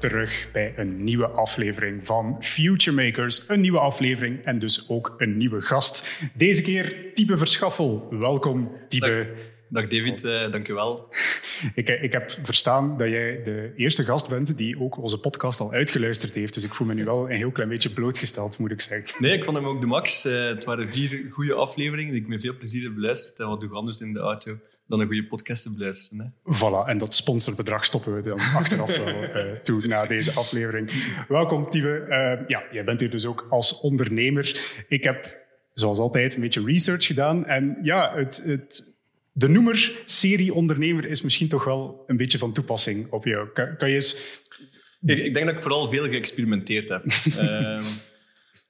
terug bij een nieuwe aflevering van Future Makers. Een nieuwe aflevering en dus ook een nieuwe gast. Deze keer Type Verschaffel. Welkom, Type. Dag David, uh, dank je wel. ik, eh, ik heb verstaan dat jij de eerste gast bent die ook onze podcast al uitgeluisterd heeft. Dus ik voel me nu wel een heel klein beetje blootgesteld, moet ik zeggen. Nee, ik vond hem ook de max. Uh, het waren vier goede afleveringen die ik met veel plezier heb beluisterd. En wat doe ik anders in de auto dan een goede podcast te beluisteren. Hè? Voilà, en dat sponsorbedrag stoppen we dan achteraf wel uh, toe na deze aflevering. Welkom, Tieve. Uh, ja, jij bent hier dus ook als ondernemer. Ik heb, zoals altijd, een beetje research gedaan. En ja, het, het de noemer serie ondernemer is misschien toch wel een beetje van toepassing op jou. Kan, kan je eens... Ik, ik, denk dat ik vooral veel geëxperimenteerd heb. uh,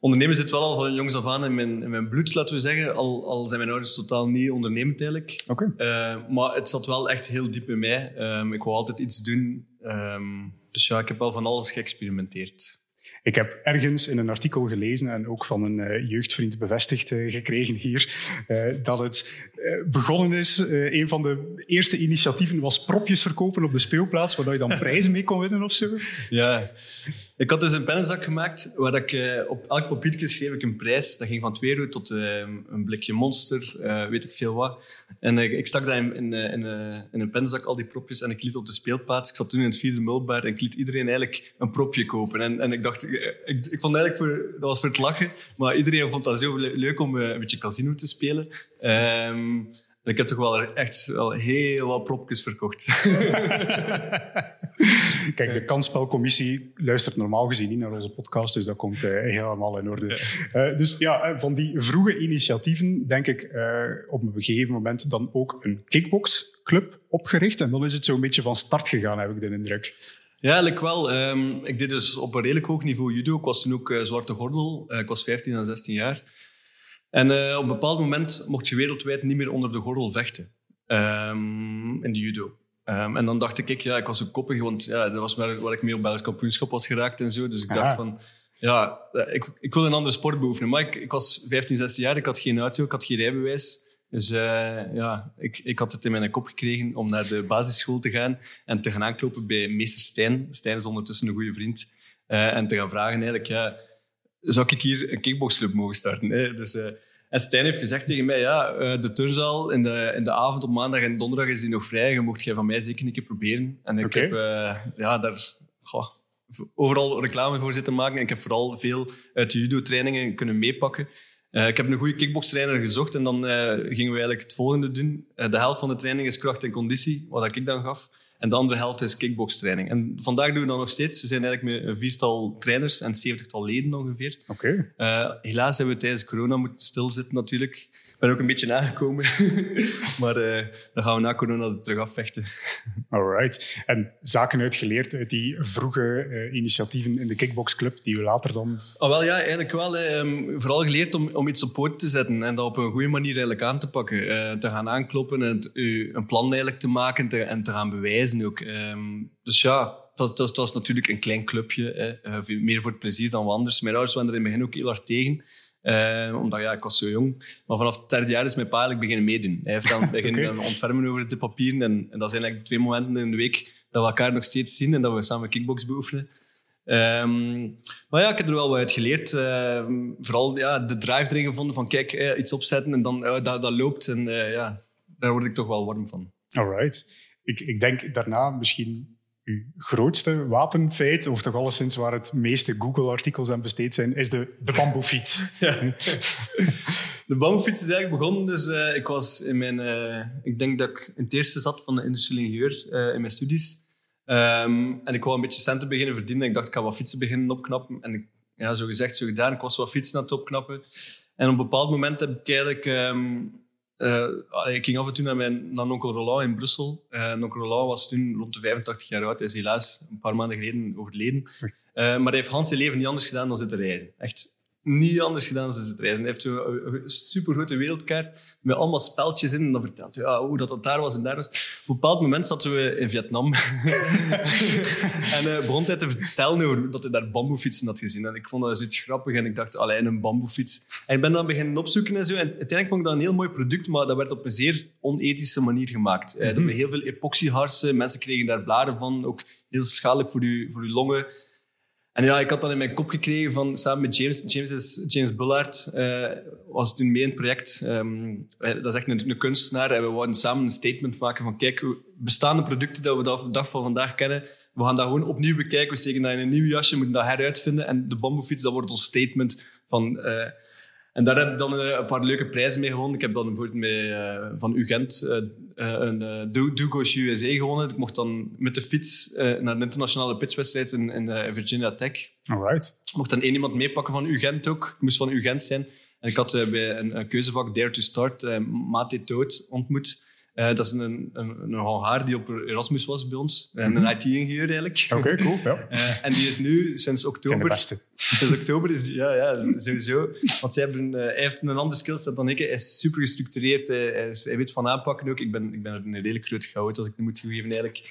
ondernemen zit wel al van jongs af aan in mijn, in mijn bloed, laten we zeggen. Al, al zijn mijn ouders totaal niet ondernemend eigenlijk. Okay. Uh, maar het zat wel echt heel diep in mij. Um, ik wou altijd iets doen. Um, dus ja, ik heb wel van alles geëxperimenteerd. Ik heb ergens in een artikel gelezen en ook van een uh, jeugdvriend bevestigd uh, gekregen hier, uh, dat het begonnen is. een van de eerste initiatieven was propjes verkopen op de speelplaats, waar je dan prijzen mee kon winnen of zo. Ja, ik had dus een pennenzak gemaakt waar ik uh, op elk papiertje schreef ik een prijs. Dat ging van 2 euro tot uh, een blikje monster, uh, weet ik veel wat. En ik stak daar in, in, in, in, een pennenzak, al die propjes, en ik liet op de speelplaats. Ik zat toen in het vierde mulbaar en ik liet iedereen eigenlijk een propje kopen. En, en ik dacht, ik, ik vond eigenlijk voor, dat was voor het lachen, maar iedereen vond dat zo leuk om een beetje casino te spelen. Um, ik heb toch wel echt wel heel wat propjes verkocht. Kijk, de kansspelcommissie luistert normaal gezien niet naar onze podcast, dus dat komt uh, helemaal in orde. Uh, dus ja, eh, van die vroege initiatieven denk ik uh, op een gegeven moment dan ook een kickboxclub opgericht. En dan is het zo een beetje van start gegaan, heb ik de indruk. Ja, eigenlijk wel. Um, ik deed dus op een redelijk hoog niveau judo. Ik was toen ook zwarte gordel. ik was 15 en 16 jaar. En op een bepaald moment mocht je wereldwijd niet meer onder de gordel vechten. Um, in de judo. Um, en dan dacht ik, ja, ik was ook koppig, want ja, dat was waar, waar ik mee op Belgisch kampioenschap was geraakt en zo. Dus ik dacht van, ja, ik, ik wil een andere sport beoefenen. Maar ik, ik was 15, 16 jaar, ik had geen auto, ik had geen rijbewijs. Dus uh, ja, ik, ik had het in mijn kop gekregen om naar de basisschool te gaan en te gaan aanklopen bij meester Stijn. Stijn is ondertussen een goede vriend. Uh, en te gaan vragen eigenlijk, ja, zou ik hier een kickboxclub mogen starten? Hè? Dus, uh, en Stijn heeft gezegd tegen mij, ja, uh, de turnzaal in de, in de avond op maandag en donderdag is die nog vrij. Je mocht jij van mij zeker een keer proberen. En ik okay. heb uh, ja, daar goh, overal reclame voor zitten maken. En ik heb vooral veel uit de judo-trainingen kunnen meepakken. Uh, ik heb een goede kickboxtrainer gezocht en dan gingen we eigenlijk het volgende doen. de helft van de training is kracht en conditie, wat ik dan gaf. En de andere helft is kickboxtraining. En vandaag doen we dat nog steeds. We zijn eigenlijk met een viertal trainers en zeventigtal leden ongeveer. Oké. Okay. Uh, helaas hebben we tijdens corona moeten stilzitten natuurlijk. Ik ben ook een beetje aangekomen. maar uh, dan gaan we na corona terug afvechten. Alright. En zaken uitgeleerd uit die vroege uh, initiatieven in de kickboxclub die u later dan... Oh, wel ja, eigenlijk wel. Um, vooral geleerd om, om iets op poot te zetten en dat op een goede manier eigenlijk aan te pakken. Uh, te gaan aankloppen en het, een plan eigenlijk te maken te, en te gaan bewijzen ook. Um, dus ja, dat, dat, dat, was natuurlijk een klein clubje. Hè. meer voor het plezier dan wat anders. Mijn ouders waren er in het begin ook heel hard tegen. Uh, omdat ja, ik was zo jong. Maar vanaf het derde jaar is mijn pa eigenlijk beginnen meedoen. Hij heeft dan beginnen okay. ontfermen over de papieren. En, en, dat zijn eigenlijk twee momenten in de week dat we elkaar nog steeds zien en dat we samen kickbox beoefenen. Um, maar ja, ik heb er wel wat uit geleerd. Uh, vooral ja, de drive erin gevonden van kijk, eh, iets opzetten en dan uh, dat, dat loopt. En uh, ja, daar word ik toch wel warm van. Alright. Ik, ik denk daarna misschien grootste wapenfeit, of toch alleszins waar het meeste Google-artikels aan besteed zijn, is de, de bamboefiets. Ja. De bamboefiets is eigenlijk begonnen. Dus uh, ik was in mijn, uh, ik denk dat ik in het eerste zat van de industrieel ingenieur uh, in mijn studies. Um, en ik wou een beetje centen beginnen verdienen. Ik dacht, ik ga wat fietsen beginnen opknappen. En ja, zo gezegd, zo gedaan. Ik was wat fietsen aan het opknappen. En op een bepaald moment heb ik eigenlijk um, uh, ik ging af en toe naar mijn naar onkel Roland in Brussel. Uh, onkel Roland was toen rond de 85 jaar oud. Hij is helaas een paar maanden geleden overleden. Uh, maar hij heeft Hans zijn leven niet anders gedaan dan zitten reizen. Echt niet anders gedaan dan het reizen. Hij heeft een super grote wereldkaart met allemaal speltjes in. En dan vertelt hij ja, hoe dat, dat daar was en daar was. Op een bepaald moment zaten we in Vietnam. en uh, begon hij te vertellen over dat hij daar bamboefietsen had gezien. En ik vond dat zoiets grappig. En ik dacht, alleen een bamboefiets. En ik ben dan beginnen opzoeken en zo. En uiteindelijk vond ik dat een heel mooi product, maar dat werd op een zeer onethische manier gemaakt. Mm -hmm. heel veel epoxyharsen. Mensen kregen daar blaren van. Ook heel schadelijk voor je, voor uw longen. En ja, ik had dan in mijn kop gekregen van samen met James. James is James Bullard, uh, was toen mee in het project. Um, dat is echt een, een, kunstenaar. En we wouden samen een statement maken van kijk, bestaande producten dat we de dag van vandaag kennen, we gaan dat gewoon opnieuw bekijken. We steken dat in een nieuw jasje, moeten dat heruitvinden. En de bamboefiets, dat wordt ons statement van... Uh, en daar heb ik dan een paar leuke prijzen mee gewonnen. Ik heb dan bijvoorbeeld mee, uh, van UGent uh, een uh, Dugo's USA gewonnen. Ik mocht dan met de fiets naar een internationale pitchwedstrijd in, in Virginia Tech. Alright. Ik mocht dan één iemand meepakken van UGent ook. Ik moest van UGent zijn. En ik had bij een, een, keuzevak Dare to Start Mate Toot ontmoet. Uh, dat is een, een, een Hongaar die op Erasmus was bij ons. En een IT-ingenieur eigenlijk. Oké, okay, cool. Ja. Uh, en die is nu sinds oktober... Sinds oktober is die... Ja, ja sowieso. Want zij hebben, uh, hij heeft een andere skillset dan ik. Hij is super gestructureerd. Hij, is, hij weet van aanpakken ook. Ik ben, ik ben een redelijk groot goud, als ik het moet toegeven eigenlijk.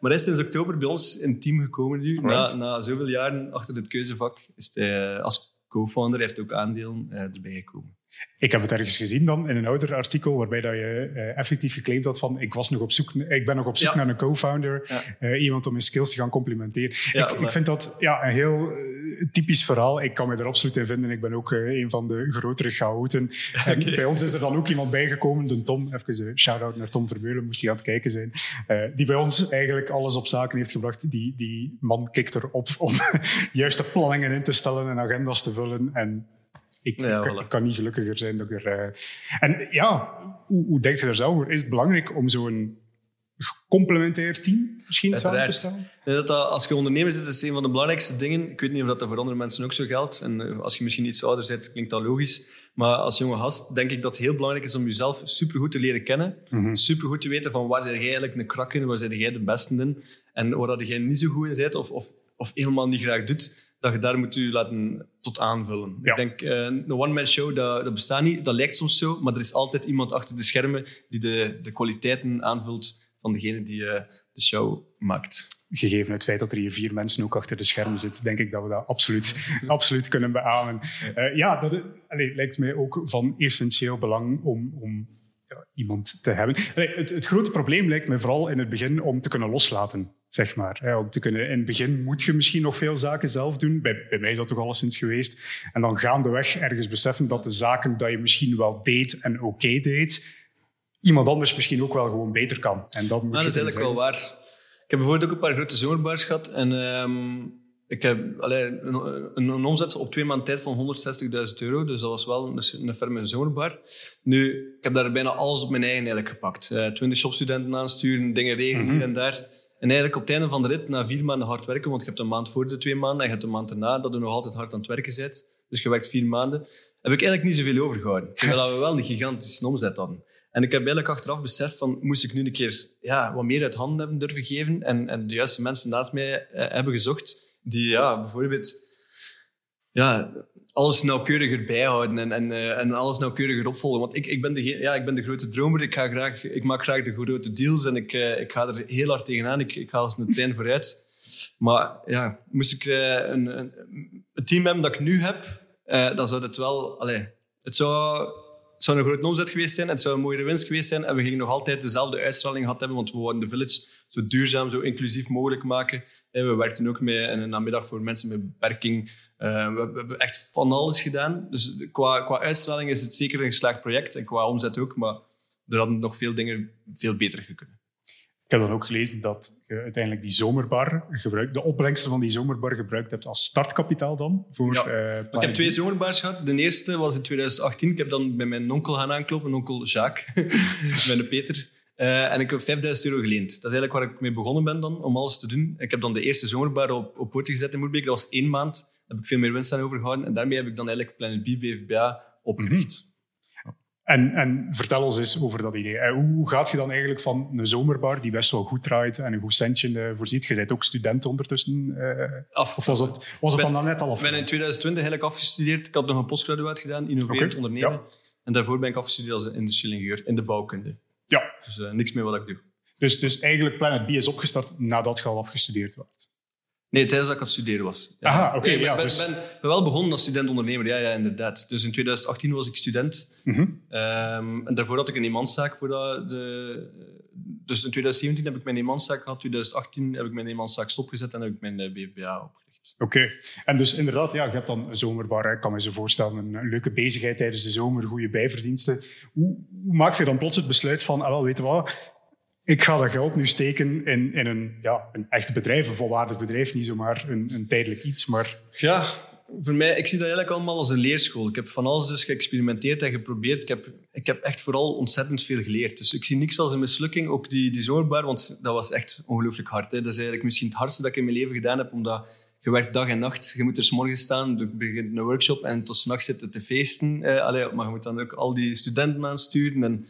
maar hij is sinds oktober bij ons in het team gekomen nu. Na, na zoveel jaren achter het keuzevak is hij als co-founder, hij heeft ook aandelen erbij gekomen. Ik heb het ergens gezien dan in een ouder artikel waarbij dat je uh, effectief geclaimd had van ik was nog op zoek, ik ben nog op zoek ja. naar een co-founder, ja. uh, iemand om mijn skills te gaan complimenteren. Ja, ik, ik, vind dat ja, een heel uh, typisch verhaal. Ik kan me er absoluut in vinden. Ik ben ook een van de grotere chaoten. En okay. bij ons is er dan ook iemand bijgekomen, de Tom, even een shout-out naar Tom Vermeulen, moest hij aan het kijken zijn, die bij ons eigenlijk alles op zaken heeft gebracht. Die, die man kikt erop om juiste planningen in te stellen en agendas te vullen en ik, ja, ik, ik, kan niet gelukkiger zijn dat ik er... Uh... En ja, hoe, hoe denk je daar zelf over? Is het belangrijk om zo'n complementair team misschien samen te stellen? Dat dat, als je ondernemer zit, is een van de belangrijkste dingen. Ik weet niet of dat voor andere mensen ook zo geldt. En als je misschien iets ouder bent, klinkt dat logisch. Maar als jonge gast denk ik dat het heel belangrijk is om jezelf supergoed te leren kennen. Mm -hmm. Supergoed te weten van waar jij eigenlijk een krak in, waar jij de beste in. En waar dat jij niet zo goed in bent of, of, of helemaal niet graag doet dat je daar moet je laten tot aanvullen. Ja. Ik denk, uh, een one-man show, dat, dat bestaat niet. Dat lijkt soms zo, maar er is altijd iemand achter de schermen die de, de kwaliteiten aanvult van degene die uh, de show maakt. Gegeven het feit dat er hier vier mensen ook achter de schermen zitten, denk ik dat we dat absoluut, absoluut kunnen beamen. Uh, ja, dat allee, lijkt mij ook van essentieel belang om, om ja, iemand te hebben. Allee, het, het grote probleem lijkt me vooral in het begin om te kunnen loslaten zeg maar. om te kunnen, in het begin moet je misschien nog veel zaken zelf doen. Bij, bij mij is dat toch alleszins geweest. En dan gaandeweg ergens beseffen dat de zaken dat je misschien wel deed en oké okay deed, iemand anders misschien ook wel gewoon beter kan. En dat moet nou, dat is eigenlijk wel waar. Ik heb bijvoorbeeld ook een paar grote zomerbars gehad. En um, ik heb allee, een, een, omzet op twee maanden tijd van 160.000 euro. Dus dat was wel een, een ferme zomerbar. Nu, ik heb daar bijna alles op mijn eigen eigenlijk gepakt. Uh, twintig shopstudenten aansturen, dingen regelen hier mm -hmm. en daar. En eigenlijk op het einde van de rit, na vier maanden hard werken, want je hebt een maand voor de twee maanden en je hebt een maand erna, dat je nog altijd hard aan het werken bent. Dus je werkt vier maanden. Heb ik eigenlijk niet zoveel overgehouden. Terwijl we wel een gigantische omzet hadden. En ik heb eigenlijk achteraf beseft van, moest ik nu een keer ja, wat meer uit handen hebben durven geven en, en de juiste mensen naast mij eh, hebben gezocht, die ja, bijvoorbeeld ja, alles nauwkeuriger bijhouden en, en, uh, en alles nauwkeuriger opvolgen. Want ik, ik, ben de, ja, ik ben de grote dromer. Ik, ga graag, ik maak graag de grote deals en ik, uh, ik ga er heel hard tegenaan. Ik, ik ga als een trein vooruit. Maar ja, moest ik uh, een, een, een, team hebben dat ik nu heb, dan zou het wel... Allez, het zou, het een grote omzet geweest zijn. Het zou een mooie winst geweest zijn. En we gingen nog altijd dezelfde uitstraling gehad hebben, want we wouden de village zo duurzaam, zo inclusief mogelijk maken. En we werkten ook in een namiddag voor mensen met beperking. Uh, we, hebben echt van alles gedaan. Dus qua, qua uitstraling is het zeker een geslaagd project. En qua omzet ook. Maar er hadden nog veel dingen veel beter gekund. Ik heb dan ook gelezen dat je uiteindelijk die zomerbar gebruikt, de opbrengsten van die zomerbar gebruikt hebt als startkapitaal dan? Voor, ja. uh, ik heb twee zomerbars gehad. De eerste was in 2018. Ik heb dan bij mijn onkel gaan aankloppen, onkel Jacques, met Peter. Uh, en ik heb 5000 euro geleend. Dat is eigenlijk waar ik mee begonnen ben dan, om alles te doen. Ik heb dan de eerste zomerbar op, op poort gezet in Moerbeek. Dat was één maand. Heb ik veel meer winst aan overgehouden. En daarmee heb ik dan eigenlijk Planet B BVBA opgericht. -hmm. En, en vertel ons eens over dat idee. Eh, Hoe gaat je dan eigenlijk van een zomerbar die best wel goed draait en een goed centje eh, voorziet? Je bent ook student ondertussen. eh, Af. of was het, was het Ben- dan net al af? Ik ben in 2020 eigenlijk afgestudeerd. Ik had nog een postgraduaat gedaan, innoverend Oké, ondernemen. ja. En daarvoor ben ik afgestudeerd als industrieel ingenieur in de bouwkunde. Ja, Dus niks meer wat ik doe. dus, dus eigenlijk Planet B is opgestart nadat je al afgestudeerd was. Nee, tijdens dat ik aan het studeren was. Ja. Aha, oké, Nee, ik ben, ja, ben, dus- ben, ben wel begonnen als student-ondernemer, ja, ja, inderdaad. Dus in 2018 was ik student. Mhm. Ehm, en daarvoor had ik een eenmanszaak. Voor dat de, dus in 2017 heb ik mijn eenmanszaak gehad. 2018 heb ik mijn eenmanszaak stopgezet en heb ik mijn eh, BFBA opgericht. Oké. En dus inderdaad, ja, je hebt dan een zomerbar. Ik kan me zo voorstellen, een, een leuke bezigheid tijdens de zomer, goede bijverdiensten. Hoe, hoe maak je dan plots het besluit van, ah, wel, weet je wat, ik ga dat geld nu steken in, in een, ja, een echt bedrijf, een volwaardig bedrijf, niet zomaar een, een tijdelijk iets, maar... Ja, voor mij, ik zie dat eigenlijk allemaal als een leerschool. Ik heb van alles dus geëxperimenteerd en geprobeerd. Ik heb, ik heb echt vooral ontzettend veel geleerd. Dus ik zie niks als een mislukking. Ook die, die zomerbar, want dat was echt ongelooflijk hard. Hè. Dat is eigenlijk misschien het hardste dat ik in mijn leven gedaan heb, omdat je werkt dag en nacht. Je moet er 's morgens staan, je begint een workshop en tot 's nachts zitten te feesten. Eh, maar je moet dan ook al die studenten aansturen. En,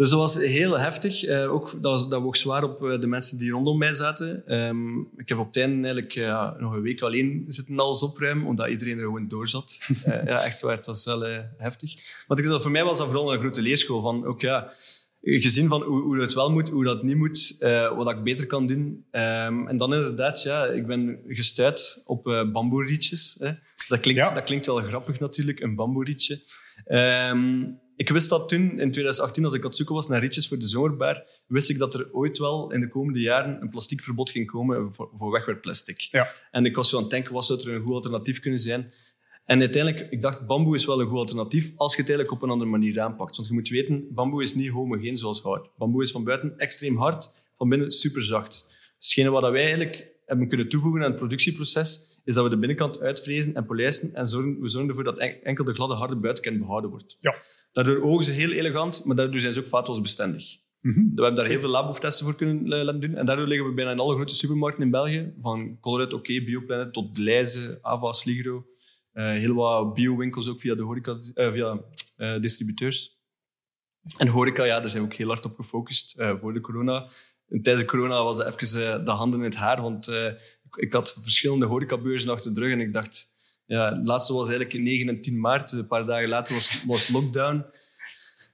dus dat was heel heftig. Eh, ook, dat, was, dat woog zwaar op eh, de mensen die rondom mij zaten. Ehm, ik heb op het einde eigenlijk eh, nog een week alleen zitten alles opruimen, omdat iedereen er gewoon door zat. Ja, echt waar. Het was wel heftig. Maar ik, dacht, voor mij was dat vooral een grote leerschool. Van, ook, ja, gezien van hoe, hoe het wel moet, hoe dat niet moet, wat ik beter kan doen. Ehm, en dan inderdaad, ja, ik ben gestuurd op bamboerietjes. Dat, klinkt, Ja. dat klinkt wel grappig natuurlijk, een bamboerietje. Ehm, ik wist dat toen, in 2018, als ik aan het zoeken was naar rietjes voor de zomerbar, wist ik dat er ooit wel in de komende jaren een plastiekverbod ging komen voor, voor wegwerpplastic. Ja. En ik was zo aan het denken, wat zou er een goed alternatief kunnen zijn? En uiteindelijk, ik dacht, bamboe is wel een goed alternatief als je het eigenlijk op een andere manier aanpakt. Want je moet weten, bamboe is niet homogeen zoals hout. Bamboe is van buiten extreem hard, van binnen super zacht. Hetgene wat wij eigenlijk hebben kunnen toevoegen aan het productieproces, is dat we de binnenkant uitvrezen en polijsten en zorgen, we zorgen ervoor dat en- enkel de gladde, harde buitenkant behouden wordt. Ja. Daardoor ogen ze heel elegant, maar daardoor zijn ze ook vaatwasbestendig. Mhm. We hebben daar heel veel labo-testen voor kunnen eh, laten doen. En daardoor liggen we bijna in alle grote supermarkten in België. Van Colruyt, OK, Bioplanet tot Leijzen, Ava, Sligro. Eh, heel wat bio-winkels ook via de horeca, eh, via distributeurs. En horeca, ja, daar zijn we ook heel hard op gefocust voor de corona. En tijdens de corona was het even de handen in het haar, want ik, ik had verschillende horecabeurzen achter de rug en ik dacht... Ja, het laatste was eigenlijk in 9 en 10 maart. Een paar dagen later was, lockdown.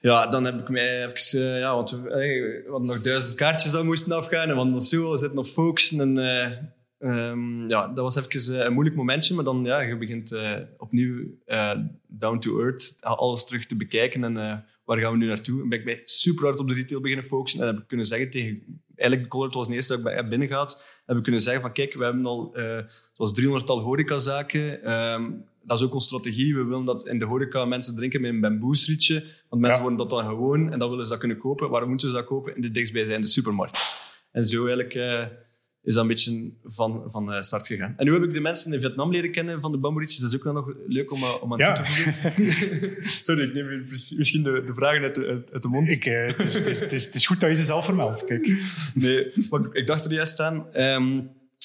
Ja, dan heb ik mij even... eh, ja, want we, eh, we hadden nog duizend kaartjes dat moesten afgaan. En ons zo, we zitten op focussen. En, eh, ehm, ja, dat was even eh, een moeilijk momentje. Maar dan, ja, je begint eh, opnieuw eh, down to earth alles terug te bekijken. En eh, waar gaan we nu naartoe? En ben ik mij super hard op de retail beginnen focussen. En heb ik kunnen zeggen tegen... Eigenlijk, Colruyt was de eerste dat ik bij heb binnengehaald. Heb ik kunnen zeggen van, kijk, we hebben al... eh zoals 300-tal horecazaken. Ehm, dat is ook onze strategie. We willen dat in de horeca mensen drinken met een bamboesrietje. Want mensen Ja. worden dat dan gewoon en dan willen ze dat kunnen kopen. Waarom moeten ze dat kopen? In de dichtstbijzijnde supermarkt. En zo eigenlijk eh, is dat een beetje van, van eh, start gegaan. En nu heb ik de mensen in Vietnam leren kennen van de bamboerietjes. Dat is ook wel nog leuk om, eh, om aan Ja. toe te voegen. Sorry, ik neem misschien de, de vragen uit de, uit, uit de mond. Ik, eh, het, is, het, is, het, is, het is goed dat je ze zelf vermeldt. Kijk. Nee, maar ik- ik dacht er juist aan. ehm,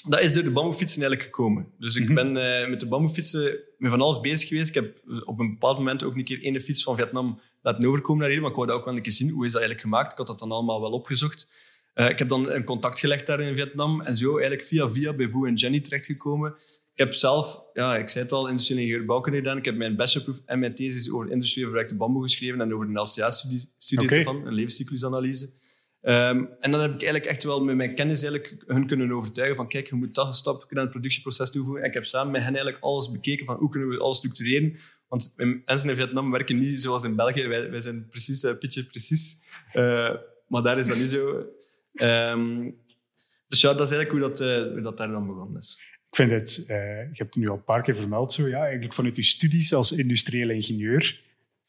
dat is door de bamboefietsen eigenlijk gekomen. Dus ik Mhm. ben met de bamboefietsen met van alles bezig geweest. Ik heb op een bepaald moment ook een keer ene fiets van Vietnam laten overkomen naar hier. Maar ik wou dat ook wel een keer zien. Hoe is dat eigenlijk gemaakt? Ik had dat dan allemaal wel opgezocht. Eh, ik heb dan een contact gelegd daar in Vietnam. En zo eigenlijk via via bij Vo en Jenny terechtgekomen. Ik heb zelf, ja, ik zei het al, industrieel bouwkunde gedaan. Ik heb mijn bachelorproef en mijn thesis over industrieel verwerkte bamboe geschreven en over een LCA-studie studie Oké. ervan, een levenscyclusanalyse. Ehm, en dan heb ik eigenlijk echt wel met mijn kennis eigenlijk hun kunnen overtuigen van kijk, je moet dat stap aan het productieproces toevoegen. En ik heb samen met hen eigenlijk alles bekeken van hoe kunnen we alles structureren. Want mensen in Vietnam werken niet zoals in België. Wij, wij zijn precies, uh, pitje precies. Uh, maar daar is dat niet zo. Um, dus ja, dat is eigenlijk hoe dat, uh, hoe dat daar dan begonnen is. Ik vind het, uh, je hebt het nu al een paar keer vermeld, zo, ja, eigenlijk vanuit je studies als industrieel ingenieur.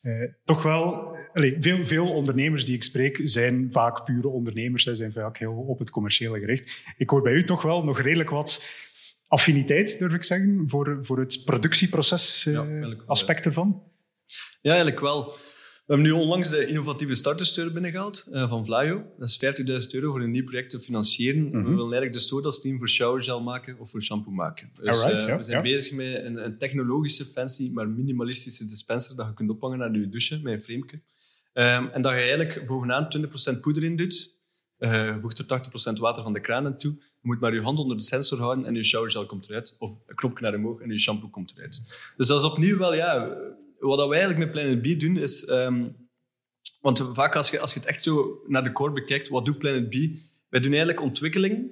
Uh, toch wel, allez, veel, veel ondernemers die ik spreek zijn vaak pure ondernemers, zij zijn vaak heel op het commerciële gericht. Ik hoor bij u toch wel nog redelijk wat affiniteit, durf ik zeggen, voor, voor het productieproces ja, aspect ervan. Ja, eigenlijk wel. We hebben nu onlangs de innovatieve startersteun binnengehaald uh, van Vlaio. Dat is 50.000 euro voor een nieuw project te financieren. Mm -hmm. We willen eigenlijk de soda-stream voor showergel maken of voor shampoo maken. Dus Alright, uh, ja, we zijn bezig met een, een, technologische, fancy, maar minimalistische dispenser dat je kunt ophangen naar je douche met een frameke. Ehm, en dat je eigenlijk bovenaan 20% poeder in doet. Uh, je voegt er 80% water van de kraan aan toe. Je moet maar je hand onder de sensor houden en je showergel komt eruit. Of een knopje naar omhoog en je shampoo komt eruit. Dus dat is opnieuw wel, ja... Wat we eigenlijk met Planet B doen, is... Ehm, want vaak als je, als je het echt zo naar de core bekijkt, wat doet Planet B? Wij doen eigenlijk ontwikkeling,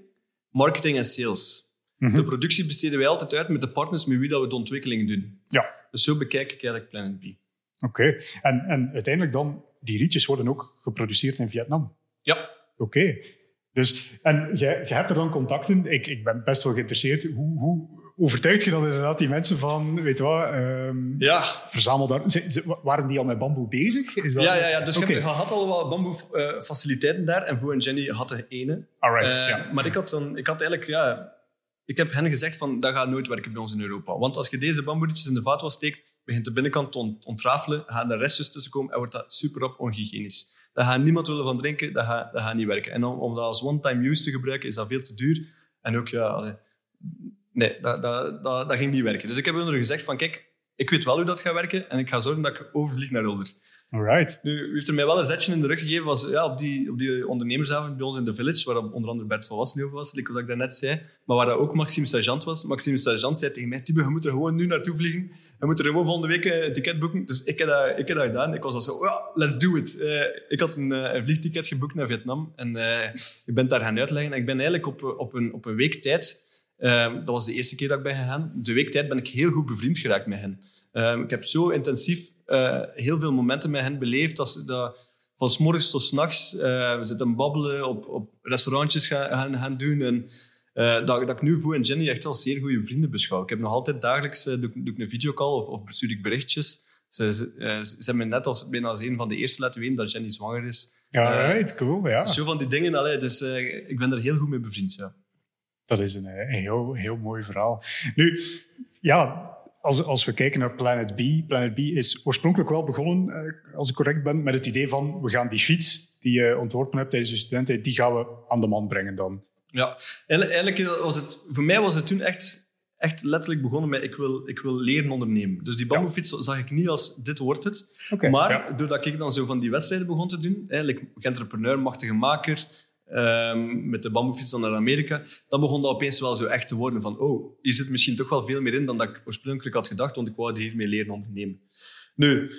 marketing en sales. Mhm. De productie besteden wij altijd uit met de partners met wie dat we de ontwikkeling doen. Ja. Dus zo bekijk ik eigenlijk Planet B. Oké. En, en uiteindelijk dan, die rietjes worden ook geproduceerd in Vietnam? Ja. Oké. Dus, en jij, jij hebt er dan contacten. Ik, ik ben best wel geïnteresseerd. Hoe, hoe overtuigt je dan inderdaad die mensen van, weet je wat, um, ja. verzamel daar... waren die al met bamboe bezig? Is dat... Ja, ja, ja, dus okay. je, had al wat bamboe-faciliteiten daar. En voor en Jenny had de ene. Alright, uh, ja. Maar ik had, dan, ik had eigenlijk... Ja, ik heb hen gezegd van, dat gaat nooit werken bij ons in Europa. Want als je deze bamboetjes in de vaatwas steekt, begint de binnenkant te ontrafelen, gaan er restjes tussen komen en wordt dat super op onhygiënisch. Daar gaat niemand willen van drinken, dat gaat, dat gaat niet werken. En om, om dat als one-time use te gebruiken, is dat veel te duur. En ook, ja, nee, dat, dat, dat, dat, ging niet werken. Dus ik heb hun gezegd van, kijk, ik weet wel hoe dat gaat werken en ik ga zorgen dat ik overvlieg naar Ulder. Alright. Nu, heeft er mij wel een zetje in de rug gegeven was, ja, op, die, op die ondernemersavond bij ons in de Village, waar onder andere Bert van Wassen over was, wat ik daarnet zei, maar waar ook Maxime Sergeant was. Maxime Sergeant zei tegen mij, Tibe, je moet er gewoon nu naartoe vliegen. Je moet er gewoon volgende week een ticket boeken. Dus ik heb dat, ik heb dat gedaan. Ik was al zo, ja, let's do it. Uh, ik had een, uh, een, vliegticket geboekt naar Vietnam en uh, ik ben daar gaan uitleggen. En ik ben eigenlijk op, op, een, op een week tijd, dat was de eerste keer dat ik ben gegaan, de week tijd ben ik heel goed bevriend geraakt met hen. ik heb zo intensief uh, heel veel momenten met hen beleefd. Dat, dat, van s morgens tot s nachts. Uh, we zitten babbelen, op, op restaurantjes gaan, gaan, doen. En uh, dat, dat ik nu voor en Jenny echt als zeer goede vrienden beschouw. Ik heb nog altijd dagelijks doe, doe ik een videocall of, of bestuur ik berichtjes. Ze, ze, ze, hebben me net als, bijna als een van de eerste laten weten dat Jenny zwanger is. Ja, right, cool, ja. Zo van die dingen. Allee, dus, ik ben er heel goed mee bevriend, ja. Dat is een, een heel, heel mooi verhaal. Nu, ja, als, als we kijken naar Planet B, Planet B is oorspronkelijk wel begonnen, eh, als ik correct ben, met het idee van we gaan die fiets die je ontworpen hebt tijdens je studenten, die gaan we aan de man brengen dan. Ja, eigenlijk was het, voor mij was het toen echt, echt letterlijk begonnen met ik wil, ik wil leren ondernemen. Dus die bamboefiets zag ik niet als dit wordt het. maar doordat ik dan zo van die wedstrijden begon te doen, eigenlijk entrepreneur, machtige maker, um, met de bamboefiets dan naar Amerika, dan begon dat opeens wel zo echt te worden van oh, hier zit misschien toch wel veel meer in dan dat ik oorspronkelijk had gedacht, want ik wou hiermee leren ondernemen. Nu,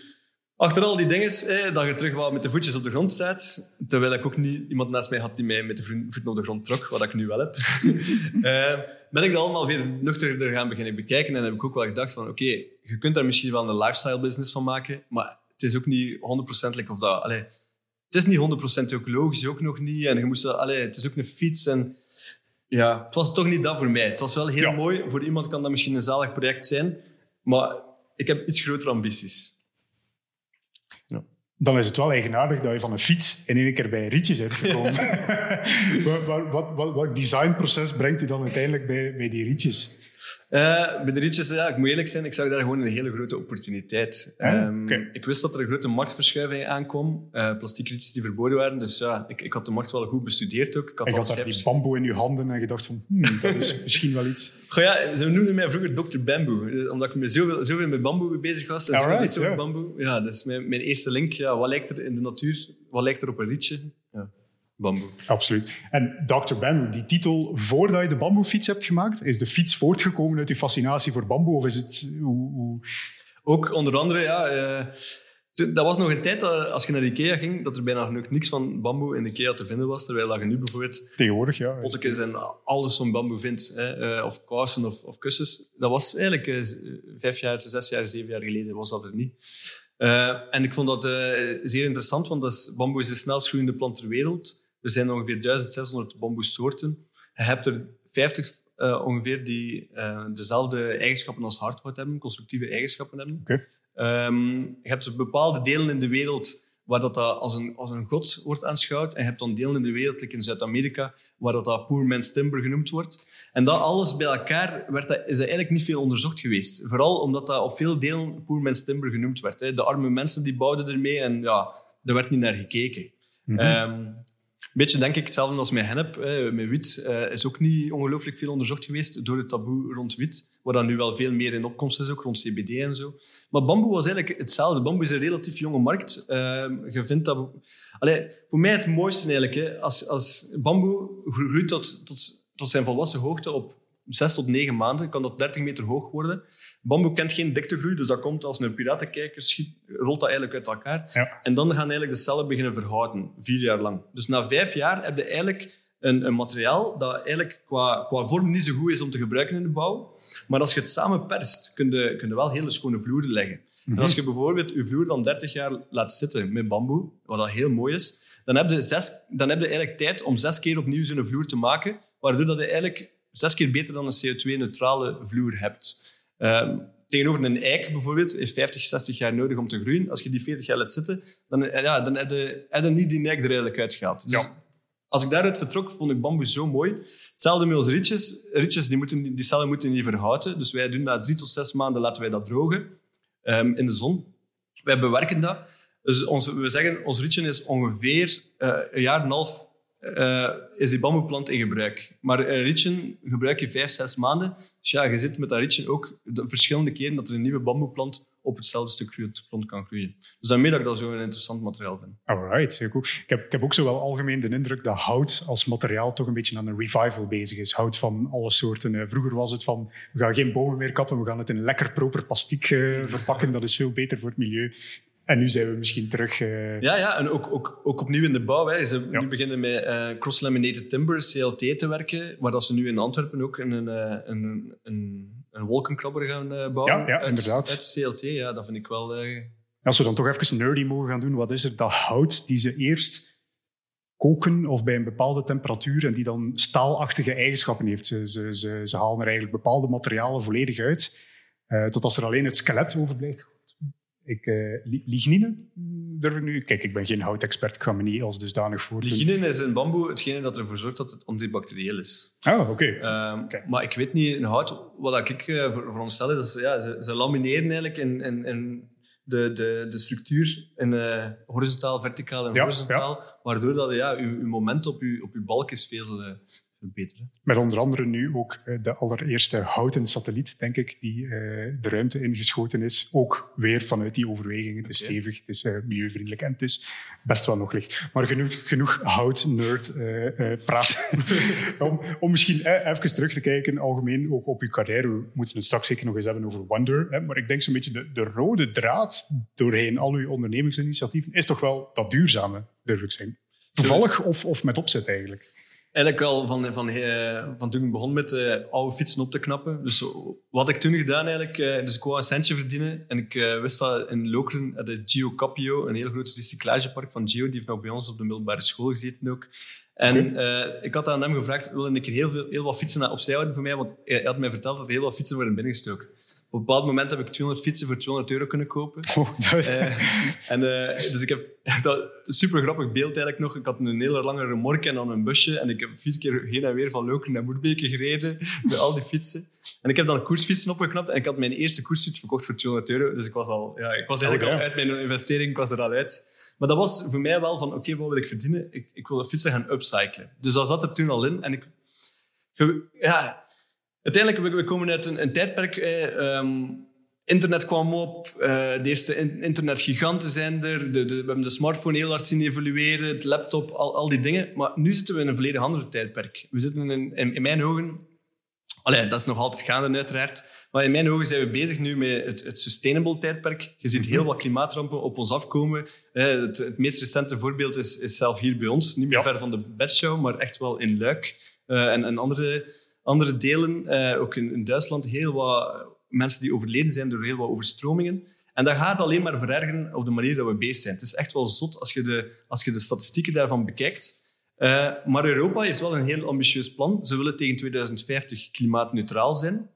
achter al die dingen, eh, dat je terug wel met de voetjes op de grond staat, terwijl ik ook niet iemand naast mij had die mij met de voeten op de grond trok, wat ik nu wel heb, uh, ben ik dat allemaal weer nuchter gaan beginnen bekijken en heb ik ook wel gedacht van oké, je kunt daar misschien wel een lifestyle business van maken, maar het is ook niet 100% of dat... Allee, het is niet 100% ecologisch, ook nog niet. En je moest, allee, het is ook een fiets. En ja, het was toch niet dat voor mij. Het was wel heel mooi. Voor iemand kan dat misschien een zalig project zijn. Maar ik heb iets grotere ambities. Ja. Dan is het wel eigenaardig dat je van een fiets in één keer bij een rietje bent gekomen. wat, wat, wat, wat, designproces brengt u dan uiteindelijk bij, bij die rietjes? Uh, bij de rietjes, ja, ik moet eerlijk zijn, ik zag daar gewoon een hele grote opportuniteit. Um, Ik wist dat er een grote marktverschuiving aankwam. Uh, plastic rietjes die verboden waren. Dus ja, ik, ik had de markt wel goed bestudeerd ook. Ik had en je had daar die bamboe in je handen en je dacht van, hmm, dat is misschien wel iets. Goh, ja, ze noemden mij vroeger Dr. Bamboe. Eh, omdat ik me zoveel, zoveel met bamboe bezig was. En Alright, yeah. bamboe. Ja, dat is mijn, mijn eerste link. Ja, wat lijkt er in de natuur? Wat lijkt er op een rietje? Ja bamboe. Absoluut. En Dr. Bamboo, die titel, voordat je de bamboefiets hebt gemaakt, is de fiets voortgekomen uit je fascinatie voor bamboe? Of is het... Hoe, hoe... Ook onder andere, ja... Uh, dat was nog een tijd dat als je naar Ikea ging, dat er bijna nog niks van bamboe in Ikea te vinden was. Terwijl je nu bijvoorbeeld... Tegenwoordig, ja. Pottekens en alles van bamboe vindt. Hè, uh, of kousen of, of, kussens. Dat was eigenlijk uh, vijf jaar, zes jaar, zeven jaar geleden was dat er niet. Uh, en ik vond dat zeer interessant, want dat is, bamboe is de snelst groeiende plant ter wereld. Er zijn ongeveer 1600 bamboesoorten. Je hebt er 50 uh, eh, ongeveer die uh, dezelfde eigenschappen als hardhout hebben, constructieve eigenschappen hebben. Okay. Um, je hebt bepaalde delen in de wereld waar dat, dat als, een, als een god wordt aanschouwd. En je hebt dan delen in de wereld, like in Zuid-Amerika, waar dat, dat poor man's timber genoemd wordt. En dat alles bij elkaar werd dat, is dat eigenlijk niet veel onderzocht geweest. Vooral omdat dat op veel delen poor man's timber genoemd werd. Hè. De arme mensen die bouwden ermee en ja, er werd niet naar gekeken. Mm -hmm. um, beetje denk ik hetzelfde als met hennep. Met wiet uh, is ook niet ongelooflijk veel onderzocht geweest door het taboe rond wiet, waar dan nu wel veel meer in opkomst is, ook rond CBD en zo. Maar bamboe was eigenlijk hetzelfde. Bamboe is een relatief jonge markt. Uh, je vindt dat... Allee, voor mij het mooiste eigenlijk, hè, als, als bamboe groeit tot, tot, tot zijn volwassen hoogte op zes tot negen maanden kan dat 30 meter hoog worden. Bamboe kent geen diktegroei, dus dat komt als een piratenkijker schiet, rolt dat eigenlijk uit elkaar. Ja. En dan gaan eigenlijk de cellen beginnen verhouden, vier jaar lang. Dus na vijf jaar heb je eigenlijk een, een materiaal dat eigenlijk qua, qua vorm niet zo goed is om te gebruiken in de bouw. Maar als je het samen perst, kun je, kun je wel hele schone vloeren leggen. En als je bijvoorbeeld je vloer dan 30 jaar laat zitten met bamboe, wat dat heel mooi is, dan heb je, zes, dan heb je eigenlijk tijd om zes keer opnieuw zo'n vloer te maken, waardoor dat je eigenlijk zes keer beter dan een CO2-neutrale vloer hebt. Uh, tegenover een eik bijvoorbeeld heeft 50, 60 jaar nodig om te groeien. Als je die 40 jaar laat zitten, dan, eh, ja, dan heb, je, heb je niet die eik er eigenlijk uitgehaald. Dus Ja. Als ik daaruit vertrok, vond ik bamboe zo mooi. Hetzelfde met onze rietjes. Rietjes die, moeten, die cellen moeten niet verhouden. Dus wij doen na drie tot zes maanden laten wij dat drogen ehm, in de zon. Wij bewerken dat. Dus ons, we zeggen, ons rietje is ongeveer eh, een jaar en een half eh, is die bamboeplant in gebruik. Maar een rietje gebruik je vijf, zes maanden. Dus ja, je zit met dat rietje ook de verschillende keren dat er een nieuwe bamboeplant op hetzelfde stuk grond- kan groeien. Dus daarmee dat ik dat zo een interessant materiaal vind. Alright, heel goed. Ik heb, ik heb ook zo wel algemeen de indruk dat hout als materiaal toch een beetje aan een revival bezig is. Hout van alle soorten. Eh, vroeger was het van, we gaan geen bomen meer kappen, we gaan het in lekker proper plastiek eh, verpakken. Dat is veel beter voor het milieu. En nu zijn we misschien terug... eh, Ja, ja en ook, ook, ook opnieuw in de bouw. Hè. Ze Ja. nu beginnen met eh, cross-laminated timber, CLT, te werken. Waar dat ze nu in Antwerpen ook een, eh, een, een, een wolkenkrabber gaan bouwen. Ja, ja, uit, inderdaad. Uit CLT, ja, dat vind ik wel... Als we dan toch even nerdy mogen gaan doen, wat is er dat hout die ze eerst koken of bij een bepaalde temperatuur en die dan staalachtige eigenschappen heeft? Ze, ze, ze, ze halen er eigenlijk bepaalde materialen volledig uit, eh, tot als er alleen het skelet overblijft. Ik, eh, li- lignine durf ik nu... Kijk, ik ben geen houtexpert, ik ga me niet als dusdanig voordoen. Lignine is in bamboe hetgene dat ervoor zorgt dat het antibacterieel is. Ah, oké. Ehm. Maar ik weet niet, in hout, wat ik eh, voor, voor stel is dat ze, ja, ze, ze lamineren eigenlijk in, in, in de, de, de structuur in eh, horizontaal, verticaal en Ja, horizontaal, waardoor dat, ja, uw, uw moment op uw, op uw balk is veel, eh, veel beter. Hè. Met onder andere nu ook eh, de allereerste houten satelliet, denk ik, die eh, de ruimte ingeschoten is. Ook weer vanuit die overwegingen. Het is stevig, het is eh, milieuvriendelijk en het is best wel nog licht. Maar genoeg, genoeg hout-nerd praat. om, om misschien even terug te kijken, algemeen ook op uw carrière. We moeten het straks zeker nog eens hebben over Wonder. Hè, maar ik denk zo'n beetje de, de rode draad doorheen al uw ondernemingsinitiatieven is toch wel dat duurzame, durf ik zeggen. Toevallig of, of met opzet eigenlijk. Eigenlijk al van, van, eh, van toen ik begon met eh, oude fietsen op te knappen. Dus wat ik toen gedaan eigenlijk, eh, dus ik wou een centje verdienen. En ik eh, wist dat in Lokeren, had de Geo Capio, een heel groot recyclagepark van Geo, die heeft nog bij ons op de middelbare school gezeten ook. En ik had aan hem gevraagd, wil ik heel, veel, heel wat fietsen opzij houden voor mij? Want hij had mij verteld dat er heel wat fietsen worden binnengestoken. Op een bepaald moment heb ik 200 fietsen voor 200 euro kunnen kopen. Oh, dat- Eh, en, eh, dus ik heb dat super grappig beeld eigenlijk nog. Ik had een hele lange remorke en dan een busje. En ik heb vier keer heen en weer van Lokeren naar Moerbeke gereden met al die fietsen. En ik heb dan koersfietsen opgeknapt en ik had mijn eerste koersfiets verkocht voor 200 euro. Dus ik was al, ja, ik was eigenlijk Oh, ja. al uit mijn investering, ik was er al uit. Maar dat was voor mij wel van, oké, wat wil ik verdienen? Ik, ik wil de fietsen gaan upcyclen. Dus dat zat er toen al in. En ik, ja, uiteindelijk, we, we komen uit een, een tijdperk... Eh, internet kwam op, eh, de eerste in- internetgiganten zijn er, de, de, we hebben de smartphone heel hard zien evolueren, het laptop, al, al die dingen. Maar nu zitten we in een volledig ander tijdperk. We zitten in, in, in mijn ogen... Allee, dat is nog altijd gaande uiteraard. Maar in mijn ogen zijn we bezig nu met het, het sustainable tijdperk. Je ziet heel wat klimaatrampen op ons afkomen. Eh, het, het meest recente voorbeeld is, is zelf hier bij ons. Niet meer Ja. ver van de bedshow, maar echt wel in Luik. Eh, en, en andere, andere delen, eh, ook in, Duitsland, heel wat mensen die overleden zijn door heel wat overstromingen. En dat gaat alleen maar verergeren op de manier dat we bezig zijn. Het is echt wel zot als je de, als je de statistieken daarvan bekijkt. Eh, maar Europa heeft wel een heel ambitieus plan. Ze willen tegen 2050 klimaatneutraal zijn.